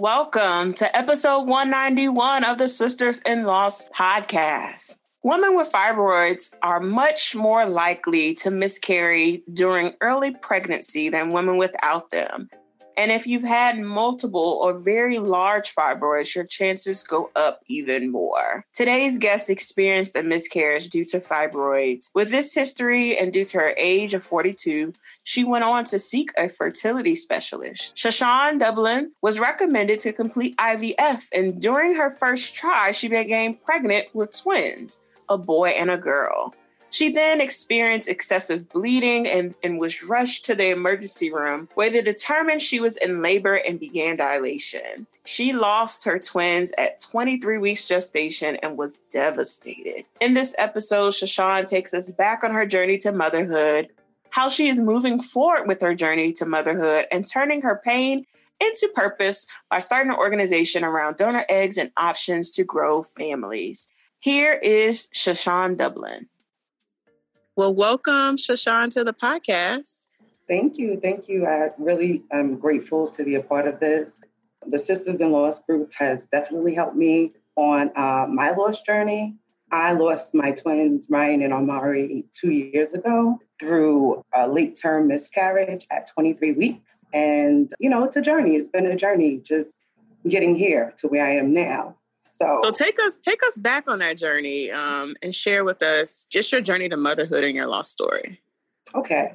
Welcome to episode 191 of the Sisters in Loss podcast. Women with fibroids are much more likely to miscarry during early pregnancy than women without them. And if you've had multiple or very large fibroids, your chances go up even more. Today's guest experienced a miscarriage due to fibroids. With this history and due to her age of 42, she went on to seek a fertility specialist. Shashawn Dublin was recommended to complete IVF, and during her first try, she became pregnant with twins, a boy and a girl. She then experienced excessive bleeding and, and was rushed to the emergency room where they determined she was in labor and began dilation. She lost her twins at 23 weeks gestation and was devastated. In this episode, Shashawn takes us back on her journey to motherhood, how she is moving forward with her journey to motherhood and turning her pain into purpose by starting an organization around donor eggs and options to grow families. Here is Shashawn Dublin. Well, welcome, Shashawn, to the podcast. Thank you. Thank you. I really am grateful to be a part of this. The Sisters in Loss group has definitely helped me on uh, my loss journey. I lost my twins, Ryan and Amari, two years ago through a late term miscarriage at 23 weeks. And, you know, it's a journey. It's been a journey just getting here to where I am now. So, so take us take us back on that journey um, and share with us just your journey to motherhood and your lost story. Okay.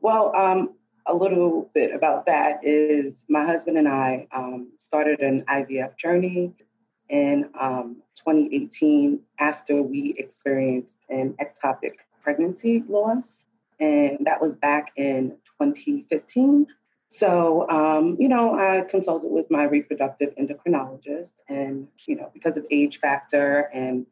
Well, um, a little bit about that is my husband and I um, started an IVF journey in um, 2018 after we experienced an ectopic pregnancy loss. And that was back in 2015. So, um, you know, I consulted with my reproductive endocrinologist, and, you know, because of age factor and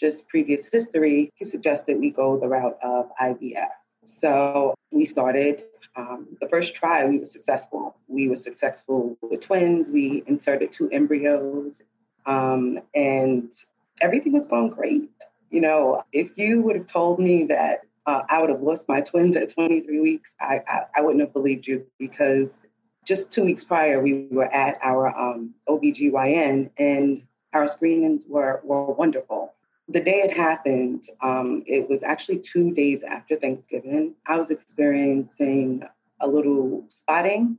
just previous history, he suggested we go the route of IVF. So we started um, the first try, we were successful. We were successful with twins. We inserted two embryos, um, and everything was going great. You know, if you would have told me that uh, I would have lost my twins at 23 weeks. I, I, I, wouldn't have believed you because just two weeks prior, we were at our um, OBGYN and our screenings were, were wonderful. The day it happened, um, it was actually two days after Thanksgiving. I was experiencing a little spotting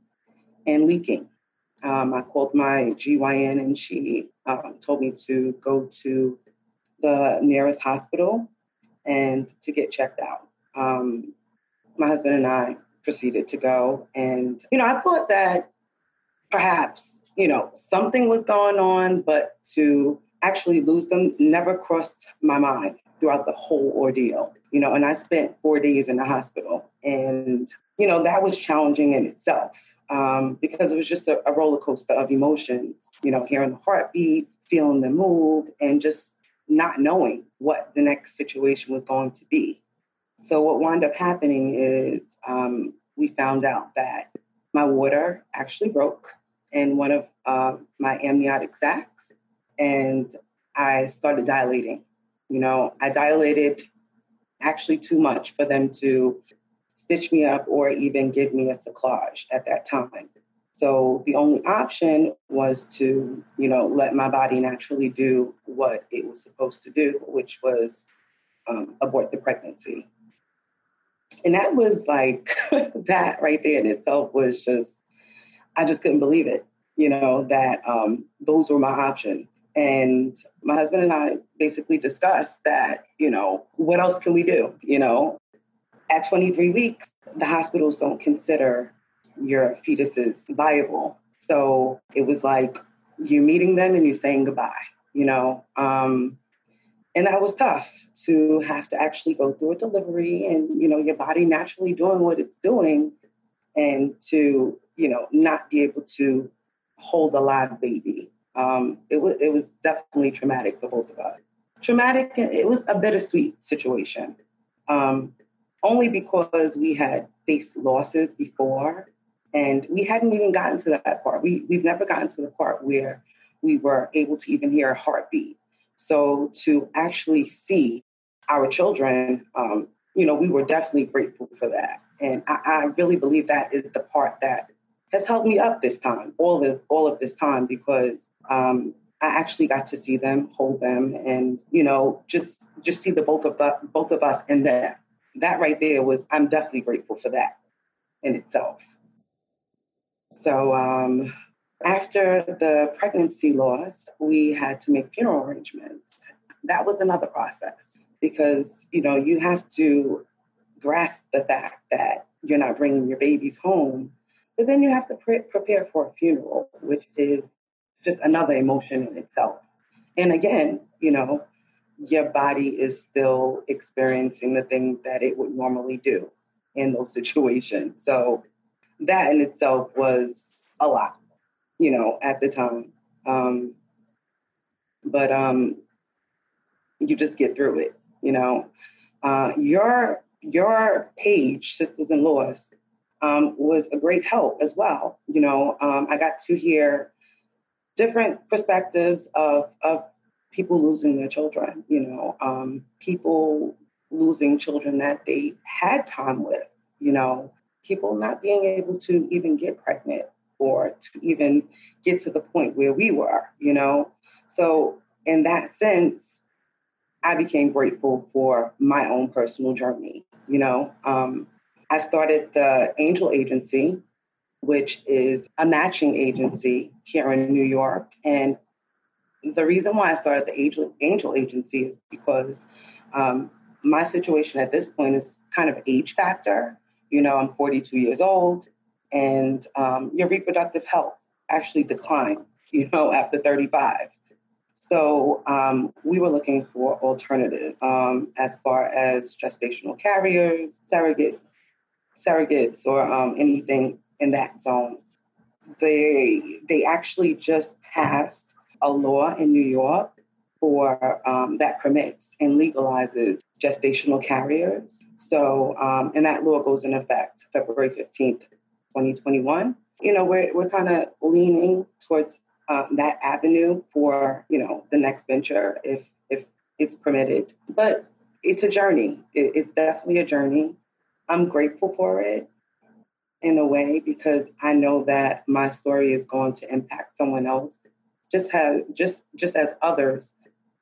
and leaking. Um, I called my GYN and she um, told me to go to the nearest hospital and to get checked out. Um, my husband and I proceeded to go. And, you know, I thought that perhaps, you know, something was going on, but to actually lose them never crossed my mind throughout the whole ordeal. You know, and I spent four days in the hospital. And, you know, that was challenging in itself um, because it was just a, a roller coaster of emotions, you know, hearing the heartbeat, feeling the move, and just not knowing what the next situation was going to be. So, what wound up happening is um, we found out that my water actually broke in one of uh, my amniotic sacs, and I started dilating. You know, I dilated actually too much for them to stitch me up or even give me a cerclage at that time. So the only option was to, you know, let my body naturally do what it was supposed to do, which was um, abort the pregnancy. And that was like, that right there in itself was just, I just couldn't believe it, you know, that um, those were my options. And my husband and I basically discussed that, you know, what else can we do? You know, at 23 weeks, the hospitals don't consider your fetus is viable. So it was like you're meeting them and you're saying goodbye, you know. Um, and that was tough to have to actually go through a delivery and you know your body naturally doing what it's doing and to you know, not be able to hold a live baby. Um, it was it was definitely traumatic for both of us. Traumatic. It was a bittersweet situation, um, only because we had faced losses before, and we hadn't even gotten to that part. We we've never gotten to the part where we were able to even hear a heartbeat. So to actually see our children, um, you know, we were definitely grateful for that. And I, I, really believe that is the part that has helped me up this time, all of all of this time, because um, I actually got to see them, hold them, and you know, just just see the both of the, both of us in that. That right there was I'm definitely grateful for that in itself. So um, after the pregnancy loss, we had to make funeral arrangements. That was another process because you know you have to grasp the fact that you're not bringing your babies home, but then you have to pre- prepare for a funeral, which is just another emotion in itself. And again, you know, your body is still experiencing the things that it would normally do in those situations. So that in itself was a lot you know, at the time. Um, but um, you just get through it, you know. Uh, your your page, Sisters in Loss, um, was a great help as well. You know, um, I got to hear different perspectives of of people losing their children. You know, um, people losing children that they had time with. You know, people not being able to even get pregnant or to even get to the point where we were, you know? So, in that sense, I became grateful for my own personal journey, you know? Um, I started the Angel Agency, which is a matching agency here in New York. And the reason why I started the Angel, Angel Agency is because um, my situation at this point is kind of age factor. You know, I'm 42 years old and um, your reproductive health actually declines, you know, after 35. So um, we were looking for alternatives um, as far as gestational carriers, surrogate, surrogates, or um, anything in that zone. They they actually just passed a law in New York for um, that permits and legalizes gestational carriers. So, um, and that law goes in effect February 15th, 2021. You know, we're, we're kind of leaning towards um, that avenue for, you know, the next venture if, if it's permitted. But it's a journey. It, it's definitely a journey. I'm grateful for it in a way because I know that my story is going to impact someone else just has just just as others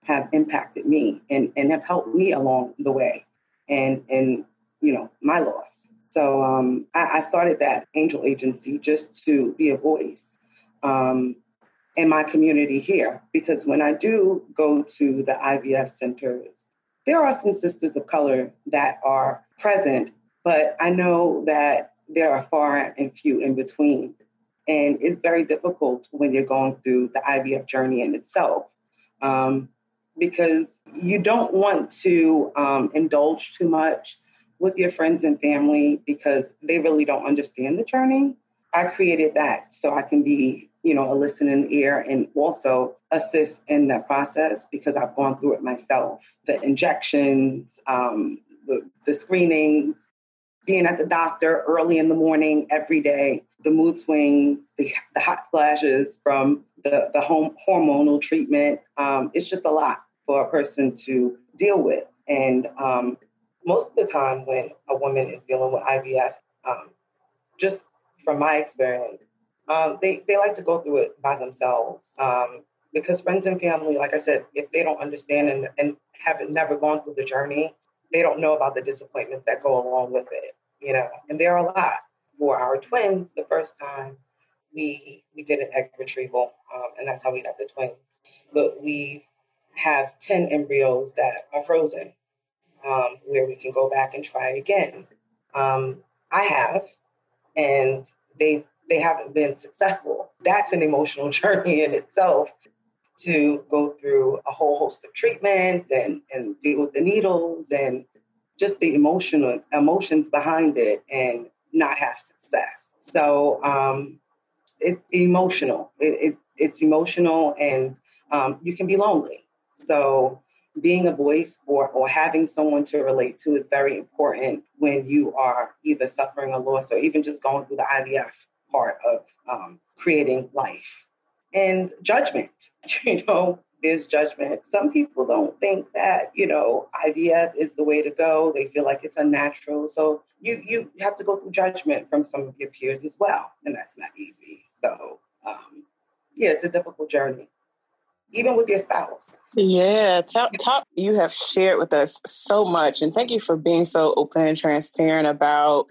have impacted me and, and have helped me along the way and and you know my loss so um, I, I, started that angel agency just to be a voice um, in my community here. Because when I do go to the IVF centers, there are some sisters of color that are present, but I know that there are far and few in between. And it's very difficult when you're going through the IVF journey in itself. Um, because you don't want to um, indulge too much with your friends and family because they really don't understand the journey. I created that so I can be, you know, a listening ear and also assist in that process because I've gone through it myself. The injections, um, the, the screenings, being at the doctor early in the morning every day, the mood swings, the, the hot flashes from the, the home hormonal treatment. Um, it's just a lot for a person to deal with. And um, most of the time when a woman is dealing with IVF, um, just from my experience, um, they, they like to go through it by themselves. Um, because friends and family, like I said, if they don't understand and, and haven't never gone through the journey, they don't know about the disappointments that go along with it, you know, and there are a lot. For our twins, the first time we we did an egg retrieval, um, and that's how we got the twins. But we have 10 embryos that are frozen um, where we can go back and try again. Um, I have, and they they haven't been successful. That's an emotional journey in itself to go through a whole host of treatment and and deal with the needles and just the emotional emotions behind it and not have success. So um, it's emotional. It, it, it's emotional, and um, you can be lonely. So being a voice or, or having someone to relate to is very important when you are either suffering a loss or even just going through the IVF part of um, creating life. And judgment, you know, there's judgment. Some people don't think that, you know, IVF is the way to go. They feel like it's unnatural. So you you have to go through judgment from some of your peers as well. And that's not easy. So um, yeah, it's a difficult journey. Even with your spouse. Yeah, top, top, you have shared with us so much. And thank you for being so open and transparent about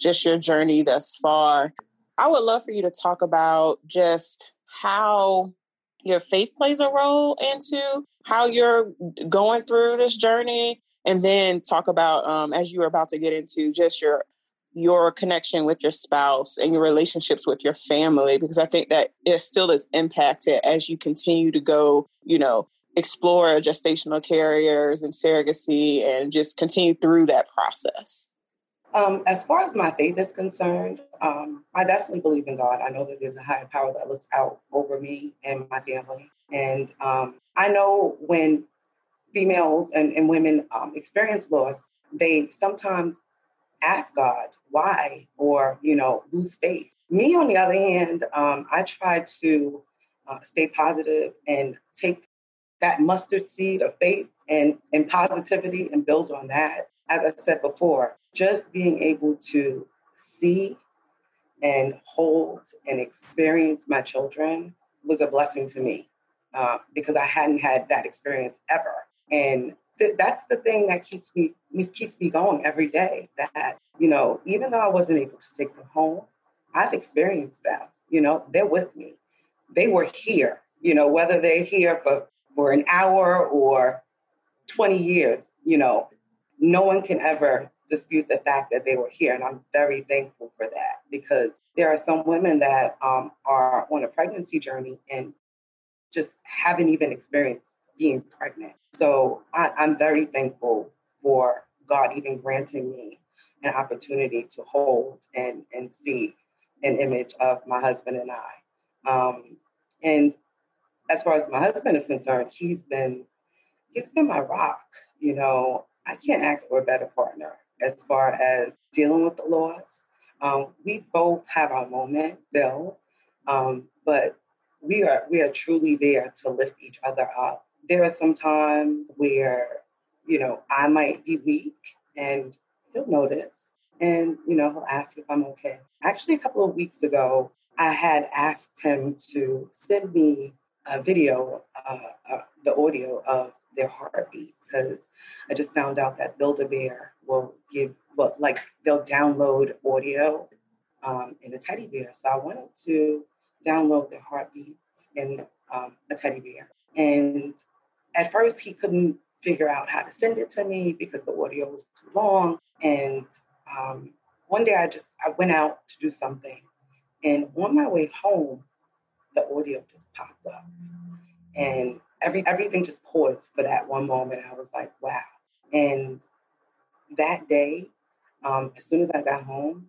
just your journey thus far. I would love for you to talk about just how your faith plays a role into how you're going through this journey. And then talk about um, as you were about to get into just your your connection with your spouse and your relationships with your family because i think that it still is impacted as you continue to go you know explore gestational carriers and surrogacy and just continue through that process um, as far as my faith is concerned, um, I definitely believe in God. I know that there's a higher power that looks out over me and my family. And um, I know when females and, and women um, experience loss, they sometimes ask God why or, you know, lose faith. Me, on the other hand, um, I try to uh, stay positive and take that mustard seed of faith and, and positivity and build on that. As I said before, just being able to see and hold and experience my children was a blessing to me uh, because I hadn't had that experience ever. And th- that's the thing that keeps me, keeps me going every day. That you know, even though I wasn't able to take them home, I've experienced them. You know, they're with me. They were here. You know, whether they're here for for an hour or 20 years, you know, no one can ever dispute the fact that they were here. And I'm very thankful for that because there are some women that um, are on a pregnancy journey and just haven't even experienced being pregnant. So I, I'm very thankful for God even granting me an opportunity to hold and, and see an image of my husband and I. Um, and as far as my husband is concerned, he's been he's been my rock. You know, I can't ask for a better partner as far as dealing with the loss. Um, we both have our moment still, um, but we are we are truly there to lift each other up. There are some times where you know I might be weak, and he'll notice, and you know he'll ask if I'm okay. Actually, a couple of weeks ago, I had asked him to send me a video, uh, uh, the audio of their heartbeat because I just found out that Build a Bear will give, well, like they'll download audio um, in a teddy bear. So I wanted to download the heartbeats in um, a teddy bear. And at first, he couldn't figure out how to send it to me because the audio was too long. And um, one day I just I went out to do something, and on my way home, the audio just popped up, and every everything just paused for that one moment. I was like, wow. And that day, um, as soon as I got home,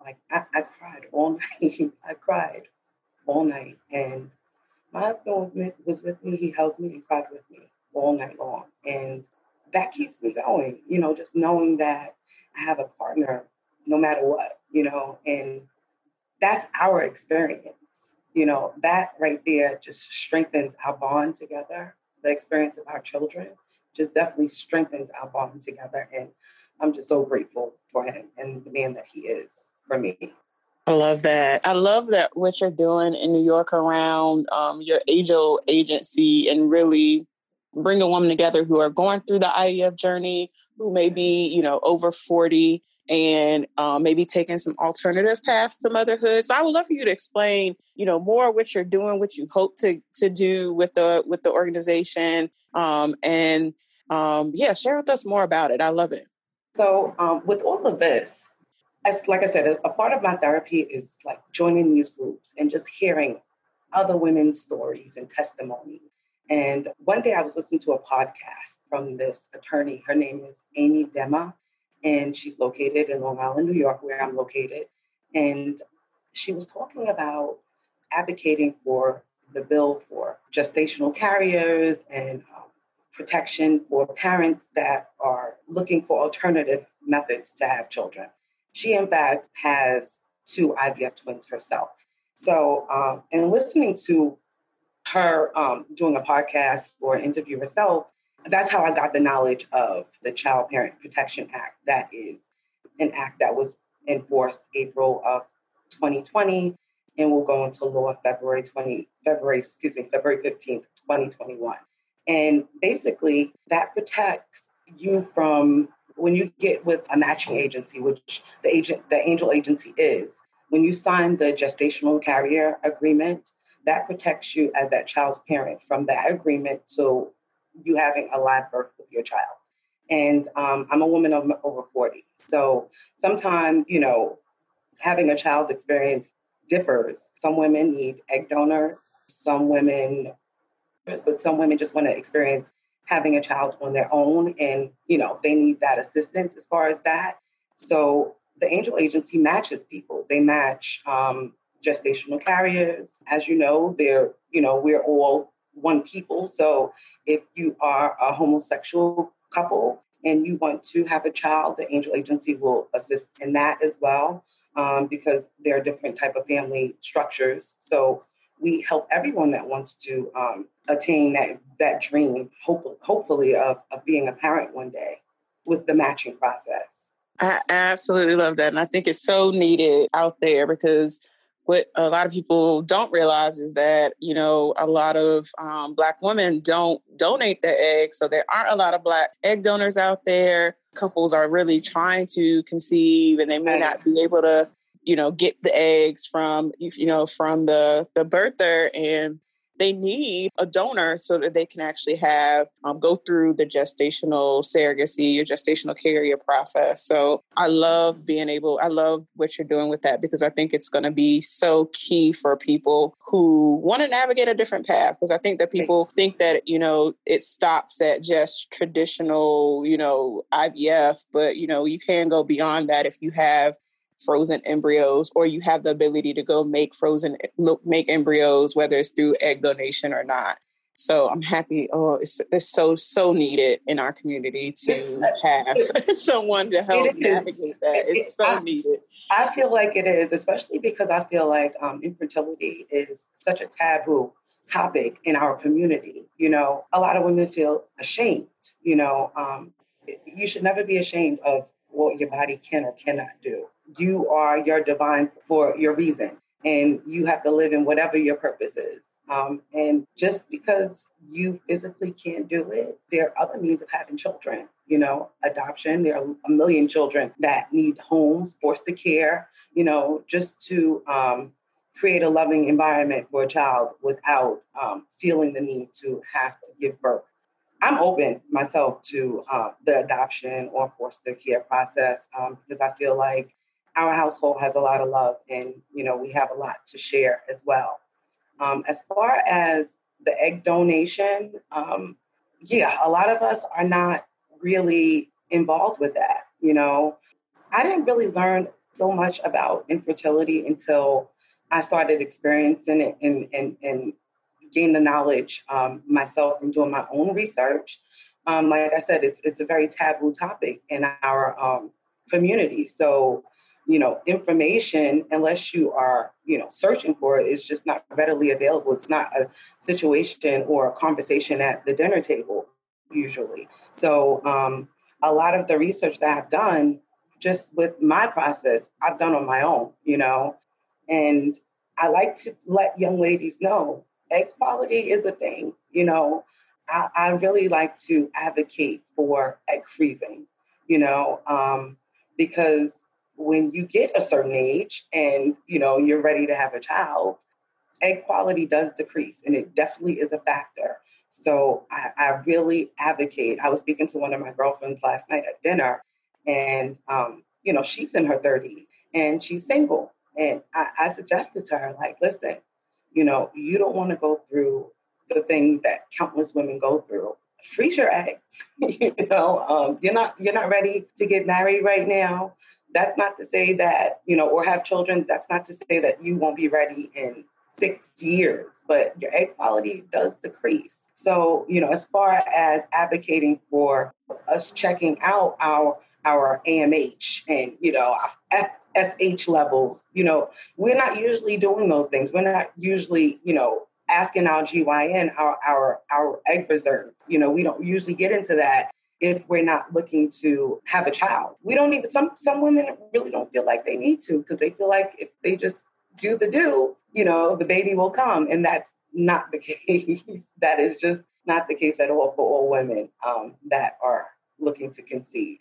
like I, I cried all night. I cried all night. And my husband was with, me. He held me and cried with me all night long. And that keeps me going, you know, just knowing that I have a partner no matter what, you know, and that's our experience you know, that right there just strengthens our bond together. The experience of our children just definitely strengthens our bond together. And I'm just so grateful for him and the man that he is for me. I love that. I love that what you're doing in New York around um, your Angel agency and really bring a woman together who are going through the IVF journey, who may be, you know, over 40 and um, maybe taking some alternative paths to motherhood. So I would love for you to explain, you know, more what you're doing, what you hope to to do with the with the organization, um, and um, yeah, share with us more about it. I love it. So um, with all of this, as like I said, a, a part of my therapy is like joining these groups and just hearing other women's stories and testimony. And one day I was listening to a podcast from this attorney. Her name is Amy Demma and she's located in Long Island, New York, where I'm located. And she was talking about advocating for the bill for gestational carriers and um, protection for parents that are looking for alternative methods to have children. She, in fact, has two IVF twins herself. So, um, and listening to her um, doing a podcast or interview herself, that's how I got the knowledge of the Child Parent Protection Act. That is an act that was enforced April of 2020 and will go into law February 20, February, excuse me, February 15th, 2021. And basically that protects you from when you get with a matching agency, which the agent, the angel agency is, when you sign the gestational carrier agreement, that protects you as that child's parent from that agreement to you having a live birth with your child. And um, I'm a woman of over 40. So sometimes, you know, having a child experience differs. Some women need egg donors, some women, but some women just want to experience having a child on their own and, you know, they need that assistance as far as that. So the angel agency matches people. They match um, gestational carriers. As you know, they're, you know, we're all one people. So if you are a homosexual couple and you want to have a child, the angel agency will assist in that as well um, because there are different type of family structures. So we help everyone that wants to um, attain that that dream, hope, hopefully of, of being a parent one day with the matching process. I absolutely love that. And I think it's so needed out there because what a lot of people don't realize is that you know a lot of um, black women don't donate their eggs so there aren't a lot of black egg donors out there couples are really trying to conceive and they may not be able to you know get the eggs from you know from the the birther and they need a donor so that they can actually have um, go through the gestational surrogacy or gestational carrier process. So I love being able, I love what you're doing with that because I think it's going to be so key for people who want to navigate a different path. Because I think that people think that, you know, it stops at just traditional, you know, IVF, but, you know, you can go beyond that if you have frozen embryos or you have the ability to go make frozen make embryos whether it's through egg donation or not. So i'm happy oh it's, it's so so needed in our community to have someone to help navigate that. It's so I, needed. I feel like it is especially because i feel like um, infertility is such a taboo topic in our community. You know a lot of women feel ashamed you know um, you should never be ashamed of what your body can or cannot do you are your divine for your reason, and you have to live in whatever your purpose is. Um, and just because you physically can't do it, there are other means of having children. You know, adoption. There are a million children that need home, foster care. You know, just to um, create a loving environment for a child without um, feeling the need to have to give birth. I'm open myself to uh, the adoption or foster care process um, because I feel like our household has a lot of love and you know we have a lot to share as well. Um, as far as the egg donation um, yeah a lot of us are not really involved with that you know? I didn't really learn so much about infertility until i started experiencing it and, and, and gain the knowledge um, myself from doing my own research. Um, like i said it's, it's a very taboo topic in our um, community. So you know information unless you are you know searching for it is just not readily available. It's not a situation or a conversation at the dinner table usually. So um, a lot of the research that i've done just with my process i've done on my own you know? And i like to let young ladies know egg quality is a thing you know? I, I really like to advocate for egg freezing you know um, because when you get a certain age and you know you're ready to have a child egg quality does decrease and it definitely is a factor. So I, I really advocate i was speaking to one of my girlfriends last night at dinner and um, you know she's in her 30s and she's single and I, I suggested to her like listen you know you don't want to go through the things that countless women go through. Freeze your eggs. You know um, you're not you're not ready to get married right now that's not to say that, you know, or have children, that's not to say that you won't be ready in six years, but your egg quality does decrease. So, you know, as far as advocating for us checking out our our AMH and, you know, FSH levels, you know, we're not usually doing those things. We're not usually, you know, asking our GYN, our our our egg reserve. You know, we don't usually get into that if we're not looking to have a child. We don't even some some women really don't feel like they need to because they feel like if they just do the do, you know, the baby will come. And that's not the case. that is just not the case at all for all women um, that are looking to conceive.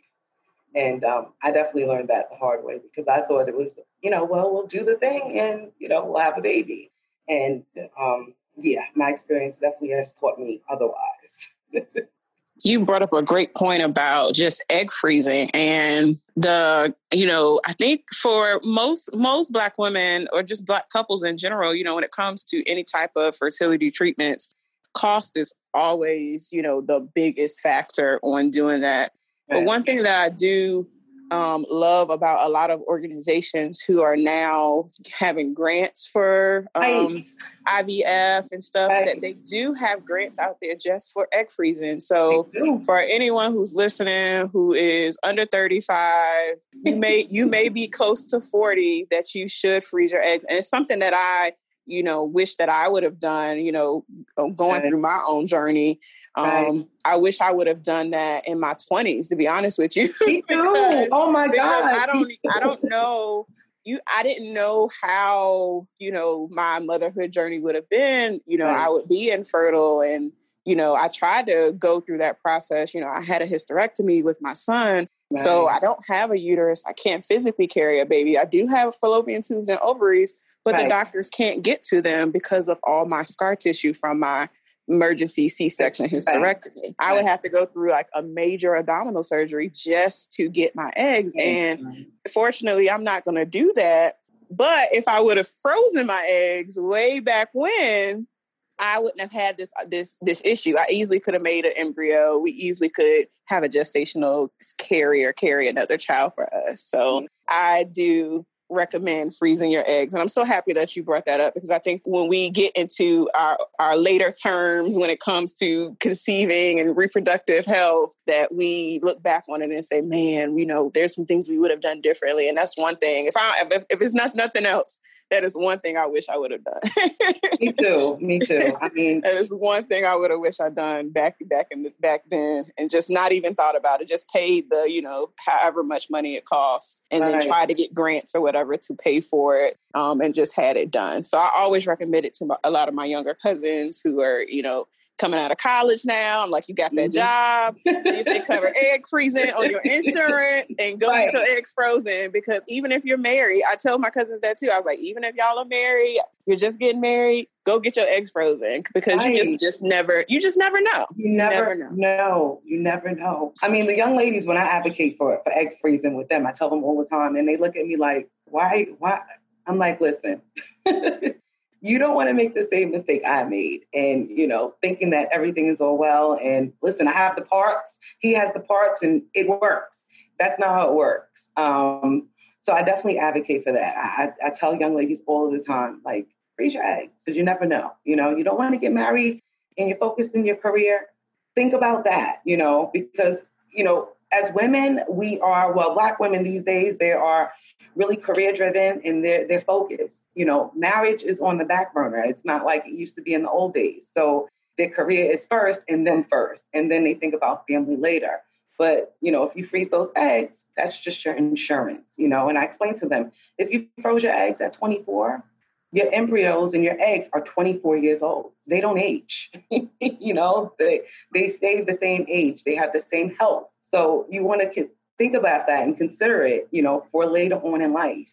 And um, I definitely learned that the hard way because I thought it was, you know, well, we'll do the thing and, you know, we'll have a baby. And um, yeah, my experience definitely has taught me otherwise. you brought up a great point about just egg freezing and the you know i think for most most black women or just black couples in general you know when it comes to any type of fertility treatments cost is always you know the biggest factor on doing that. But one thing that i do um, love about a lot of organizations who are now having grants for um, right. IVF and stuff right. that they do have grants out there just for egg freezing. So for anyone who's listening who is under 35, you may you may be close to 40 that you should freeze your eggs. And it's something that I you know, wish that I would have done, you know, going right. through my own journey. Um, right. I wish I would have done that in my twenties, to be honest with you. because, oh my God. I don't I don't know you I didn't know how, you know, my motherhood journey would have been. You know, right. I would be infertile and, you know, I tried to go through that process. You know, I had a hysterectomy with my son. So I don't have a uterus. I can't physically carry a baby. I do have fallopian tubes and ovaries, but right. the doctors can't get to them because of all my scar tissue from my emergency C-section hysterectomy. Right. I would have to go through like a major abdominal surgery just to get my eggs. And fortunately, I'm not going to do that. But if I would have frozen my eggs way back when, I wouldn't have had this this this issue. I easily could have made an embryo. We easily could have a gestational carrier carry another child for us. So mm-hmm. I do recommend freezing your eggs. And I'm so happy that you brought that up because I think when we get into our, our later terms when it comes to conceiving and reproductive health, that we look back on it and say, man, you know, there's some things we would have done differently. And that's one thing. If I if, if it's not nothing else, that is one thing I wish I would have done. me too. Me too. I mean, that is one thing I would have wished I'd done back back in the, back then, and just not even thought about it. Just paid the you know however much money it costs, and then try to get grants or whatever to pay for it, um, and just had it done. So I always recommend it to my, a lot of my younger cousins who are you know coming out of college now. I'm like, you got that mm-hmm. job. if they cover egg freezing on your insurance and go right. get your eggs frozen. Because even if you're married, I tell my cousins that too. I was like, even if y'all are married, you're just getting married, go get your eggs frozen because right. you just just never you just never know. You never, you never know. No, you never know. I mean, the young ladies when I advocate for for egg freezing with them, I tell them all the time, and they look at me like, why, why? I'm like, listen. you don't want to make the same mistake I made and, you know, thinking that everything is all well. And listen, I have the parts, he has the parts, and it works. That's not how it works. Um, so I definitely advocate for that. I, I tell young ladies all the time, like, freeze your eggs, because you never know. You know, you don't want to get married and you're focused in your career. Think about that, you know, because, you know, as women, we are, well, Black women these days, they are really career driven and they're they're focused. You know, marriage is on the back burner. It's not like it used to be in the old days. So their career is first and then first, and then they think about family later. But you know, if you freeze those eggs, that's just your insurance. You know, and I explain to them if you froze your eggs at 24, your embryos and your eggs are 24 years old. They don't age. you know, they they stay the same age. They have the same health. So you want to think about that and consider it, you know, for later on in life.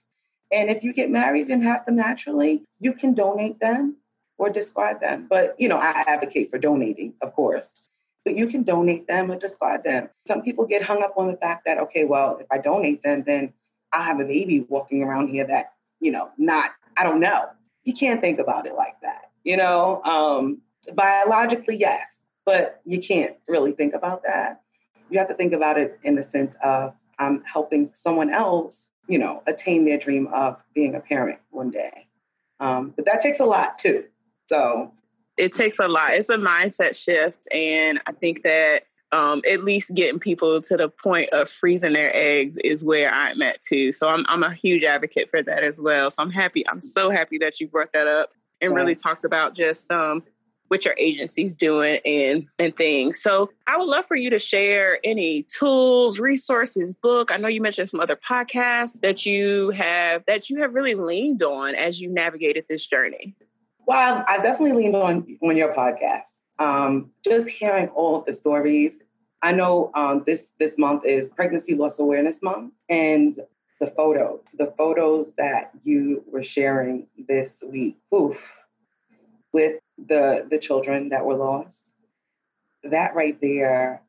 And if you get married and have them naturally, you can donate them or discard them. But, you know, I advocate for donating, of course. So you can donate them or discard them. Some people get hung up on the fact that, okay, well, if I donate them, then I have a baby walking around here that, you know, not, I don't know. You can't think about it like that. You know, um, biologically, yes, but you can't really think about that you have to think about it in the sense of I'm helping someone else, you know, attain their dream of being a parent one day. Um, but that takes a lot too. So it takes a lot. It's a mindset shift. And I think that um, at least getting people to the point of freezing their eggs is where I'm at too. So I'm, I'm a huge advocate for that as well. So I'm happy. I'm so happy that you brought that up and really talked about just um, what your agency's doing and and things. So I would love for you to share any tools, resources, book. I know you mentioned some other podcasts that you have that you have really leaned on as you navigated this journey. Well, I've definitely leaned on on your podcast. Um, just hearing all of the stories. I know um, this this month is Pregnancy Loss Awareness Month, and the photo, the photos that you were sharing this week, oof, with the the children that were lost. That right there,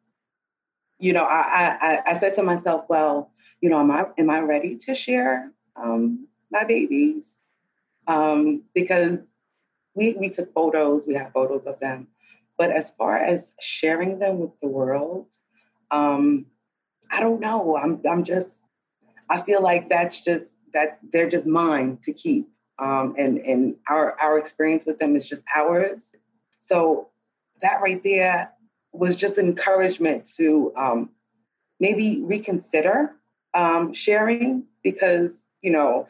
you know, I I, I said to myself, well, you know, am I am I ready to share um, my babies? Um, because we we took photos, we have photos of them, but as far as sharing them with the world, um, I don't know. I'm I'm just I feel like that's just that they're just mine to keep um, and and our our experience with them is just ours. So that right there was just encouragement to um, maybe reconsider um, sharing because you know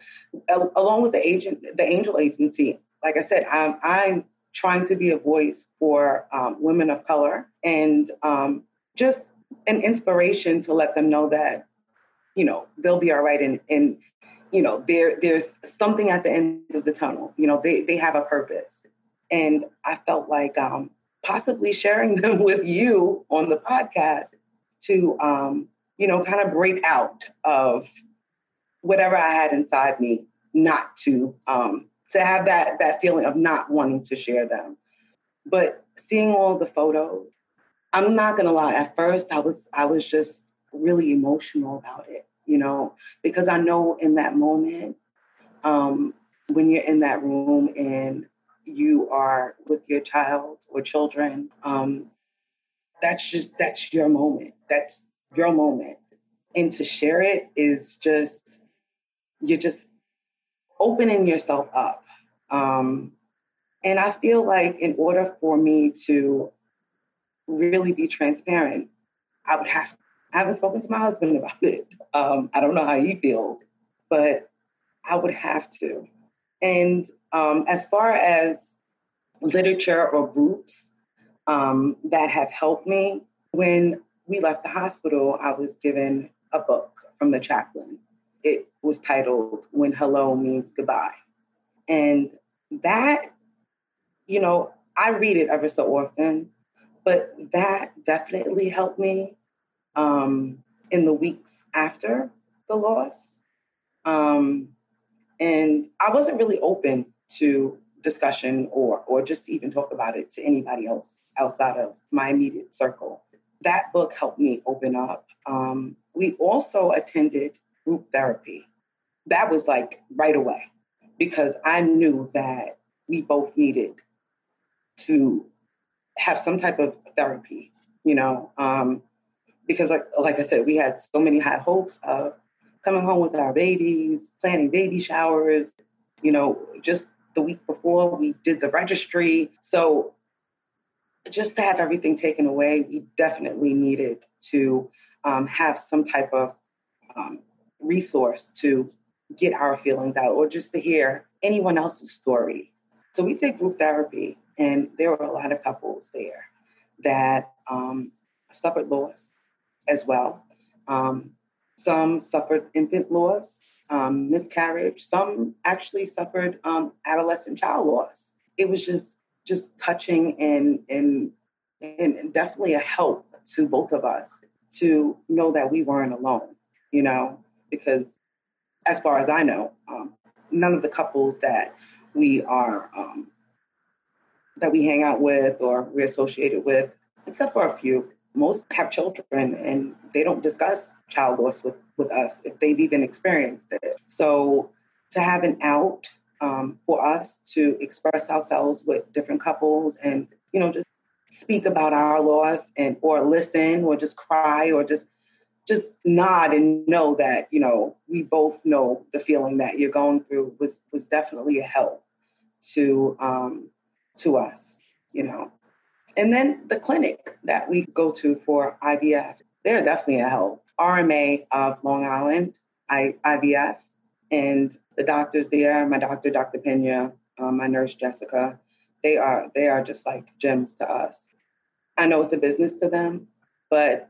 along with the agent the angel agency like i said i'm, I'm trying to be a voice for um, women of color and um, just an inspiration to let them know that you know they'll be all right and, and you know there there's something at the end of the tunnel you know they they have a purpose. And i felt like um possibly sharing them with you on the podcast to um you know kind of break out of whatever i had inside me not to um to have that that feeling of not wanting to share them. But seeing all the photos i'm not gonna lie at first i was i was just really emotional about it you know, because I know in that moment, um, when you're in that room and you are with your child or children, um, that's just that's your moment. That's your moment. And to share it is just you're just opening yourself up. Um, and I feel like in order for me to really be transparent, I would have I haven't spoken to my husband about it. Um, I don't know how he feels, but I would have to. And um, as far as literature or groups um, that have helped me, when we left the hospital, I was given a book from the chaplain. It was titled When Hello Means Goodbye. And that, you know, I read it ever so often, but that definitely helped me um, in the weeks after the loss. Um, and I wasn't really open to discussion or or just even talk about it to anybody else outside of my immediate circle. That book helped me open up. Um, we also attended group therapy. That was like right away because I knew that we both needed to have some type of therapy. You know, um, because like like I said, we had so many high hopes of coming home with our babies, planning baby showers. You know, just the week before we did the registry. So just to have everything taken away, we definitely needed to um, have some type of um, resource to get our feelings out or just to hear anyone else's story. So we take group therapy, and there were a lot of couples there that um, suffered loss, as well. Um, some suffered infant loss, um, miscarriage. Some actually suffered um, adolescent child loss. It was just just touching and and and definitely a help to both of us to know that we weren't alone. You know, because as far as I know, um, none of the couples that we are um, that we hang out with or we're associated with, except for a few, most have children and they don't discuss child loss with, with us if they've even experienced it. So to have an out um, for us to express ourselves with different couples and, you know, just speak about our loss and or listen or just cry or just just nod and know that you know we both know the feeling that you're going through was was definitely a help to um, to us, you know. And then the clinic that we go to for IVF, they're definitely a help. RMA of Long Island, I, IVF, and the doctors there, my doctor, Dr. Pena, um, my nurse Jessica, they are they are just like gems to us. I know it's a business to them, but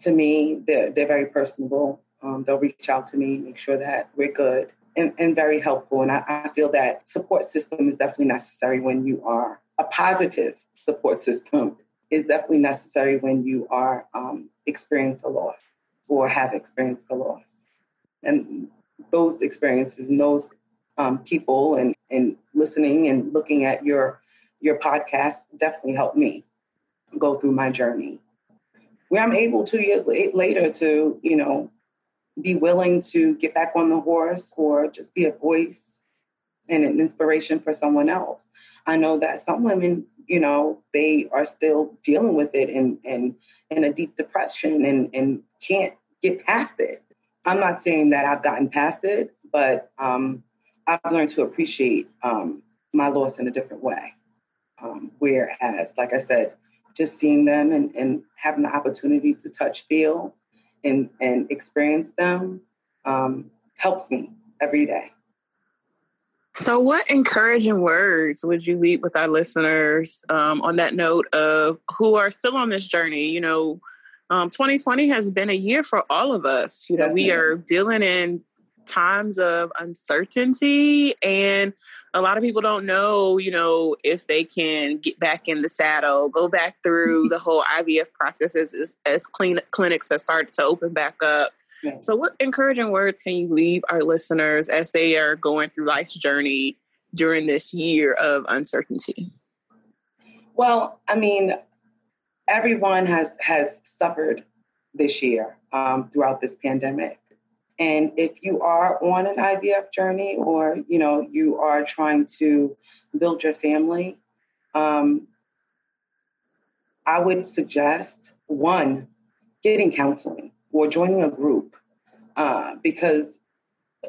to me, they're, they're very personable. Um, they'll reach out to me, make sure that we're good, and, and very helpful. And I, I, feel that support system is definitely necessary when you are a positive support system is definitely necessary when you are um, experience a loss or have experienced a loss. And those experiences and those um, people and, and listening and looking at your your podcast definitely helped me go through my journey where I'm able two years later to, you know, be willing to get back on the horse or just be a voice and an inspiration for someone else. I know that some women, you know, they are still dealing with it and and in a deep depression and and can't get past it. I'm not saying that I've gotten past it, but um, I've learned to appreciate um, my loss in a different way. Um, whereas, like I said, just seeing them and, and having the opportunity to touch, feel, and, and experience them um, helps me every day. So, what encouraging words would you leave with our listeners um, on that note of who are still on this journey? You know, um, 2020 has been a year for all of us. You know, we are dealing in times of uncertainty and a lot of people don't know, you know, if they can get back in the saddle, go back through the whole IVF process as, as clean clinics have started to open back up. So, what encouraging words can you leave our listeners as they are going through life's journey during this year of uncertainty? Well, I mean, everyone has has suffered this year um, throughout this pandemic. And if you are on an IVF journey or, you know, you are trying to build your family, um, I would suggest one, getting counseling or joining a group uh, because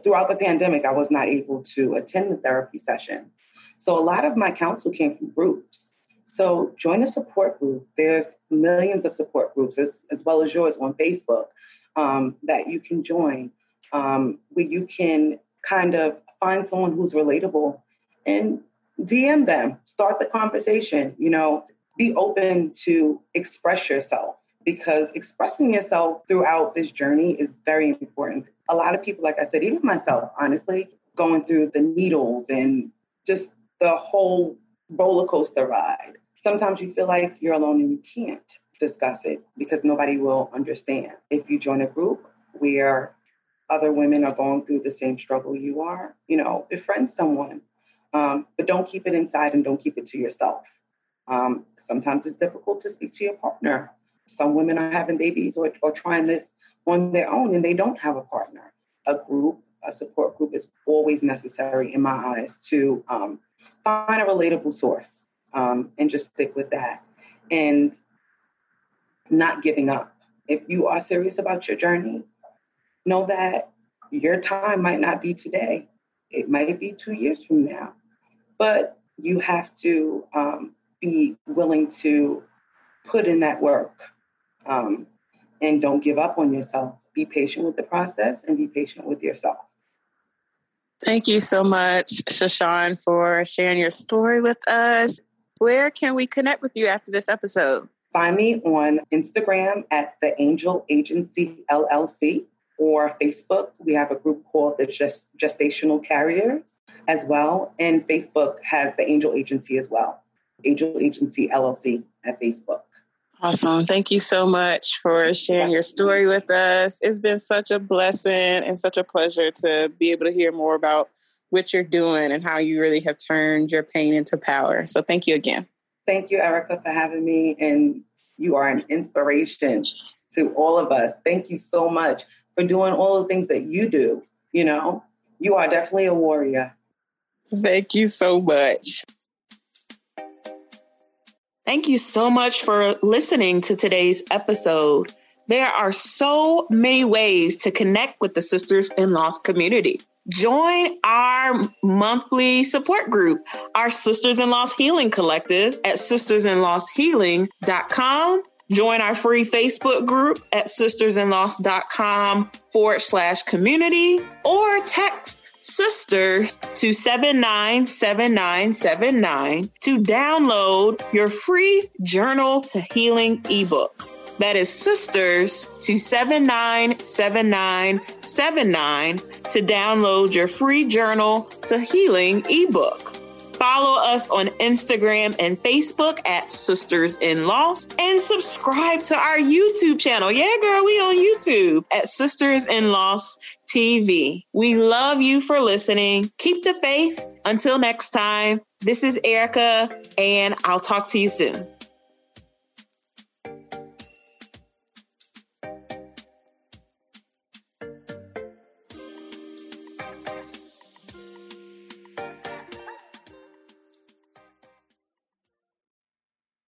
throughout the pandemic, I was not able to attend the therapy session. So a lot of my counsel came from groups. So join a support group. There's millions of support groups as, as well as yours on Facebook um, that you can join um, where you can kind of find someone who's relatable and DM them, start the conversation, you know, be open to express yourself because expressing yourself throughout this journey is very important. A lot of people, like I said, even myself, honestly, going through the needles and just the whole roller coaster ride. Sometimes you feel like you're alone and you can't discuss it because nobody will understand. If you join a group where other women are going through the same struggle you are, you know, befriend someone. Um, but don't keep it inside and don't keep it to yourself. Um, sometimes it's difficult to speak to your partner. Some women are having babies or, or trying this on their own and they don't have a partner. A group, a support group is always necessary in my eyes to um, find a relatable source um, and just stick with that and not giving up. If you are serious about your journey, know that your time might not be today. It might be two years from now. But you have to um, be willing to put in that work um, and don't give up on yourself. Be patient with the process and be patient with yourself. Thank you so much, Shashan, for sharing your story with us. Where can we connect with you after this episode? Find me on Instagram at the Angel Agency LLC or Facebook. We have a group called the Just Gestational Carriers as well. And Facebook has the Angel Agency as well. Angel Agency LLC at Facebook. Awesome. Thank you so much for sharing your story with us. It's been such a blessing and such a pleasure to be able to hear more about what you're doing and how you really have turned your pain into power. So thank you again. Thank you, Erica, for having me. And you are an inspiration to all of us. Thank you so much for doing all the things that you do. You know, you are definitely a warrior. Thank you so much. Thank you so much for listening to today's episode. There are so many ways to connect with the Sisters in Loss community. Join our monthly support group, our Sisters in Loss Healing Collective at sistersinlosshealing.com. Join our free Facebook group at sistersinloss.com forward slash community or text sisters to 797979 to download your free journal to healing ebook. That is sisters to 797979 to download your free journal to healing ebook. Follow us on Instagram and Facebook at Sisters in Loss and subscribe to our YouTube channel. Yeah, girl, we on YouTube at Sisters in Loss TV. We love you for listening. Keep the faith. Until next time, this is Erica, and I'll talk to you soon.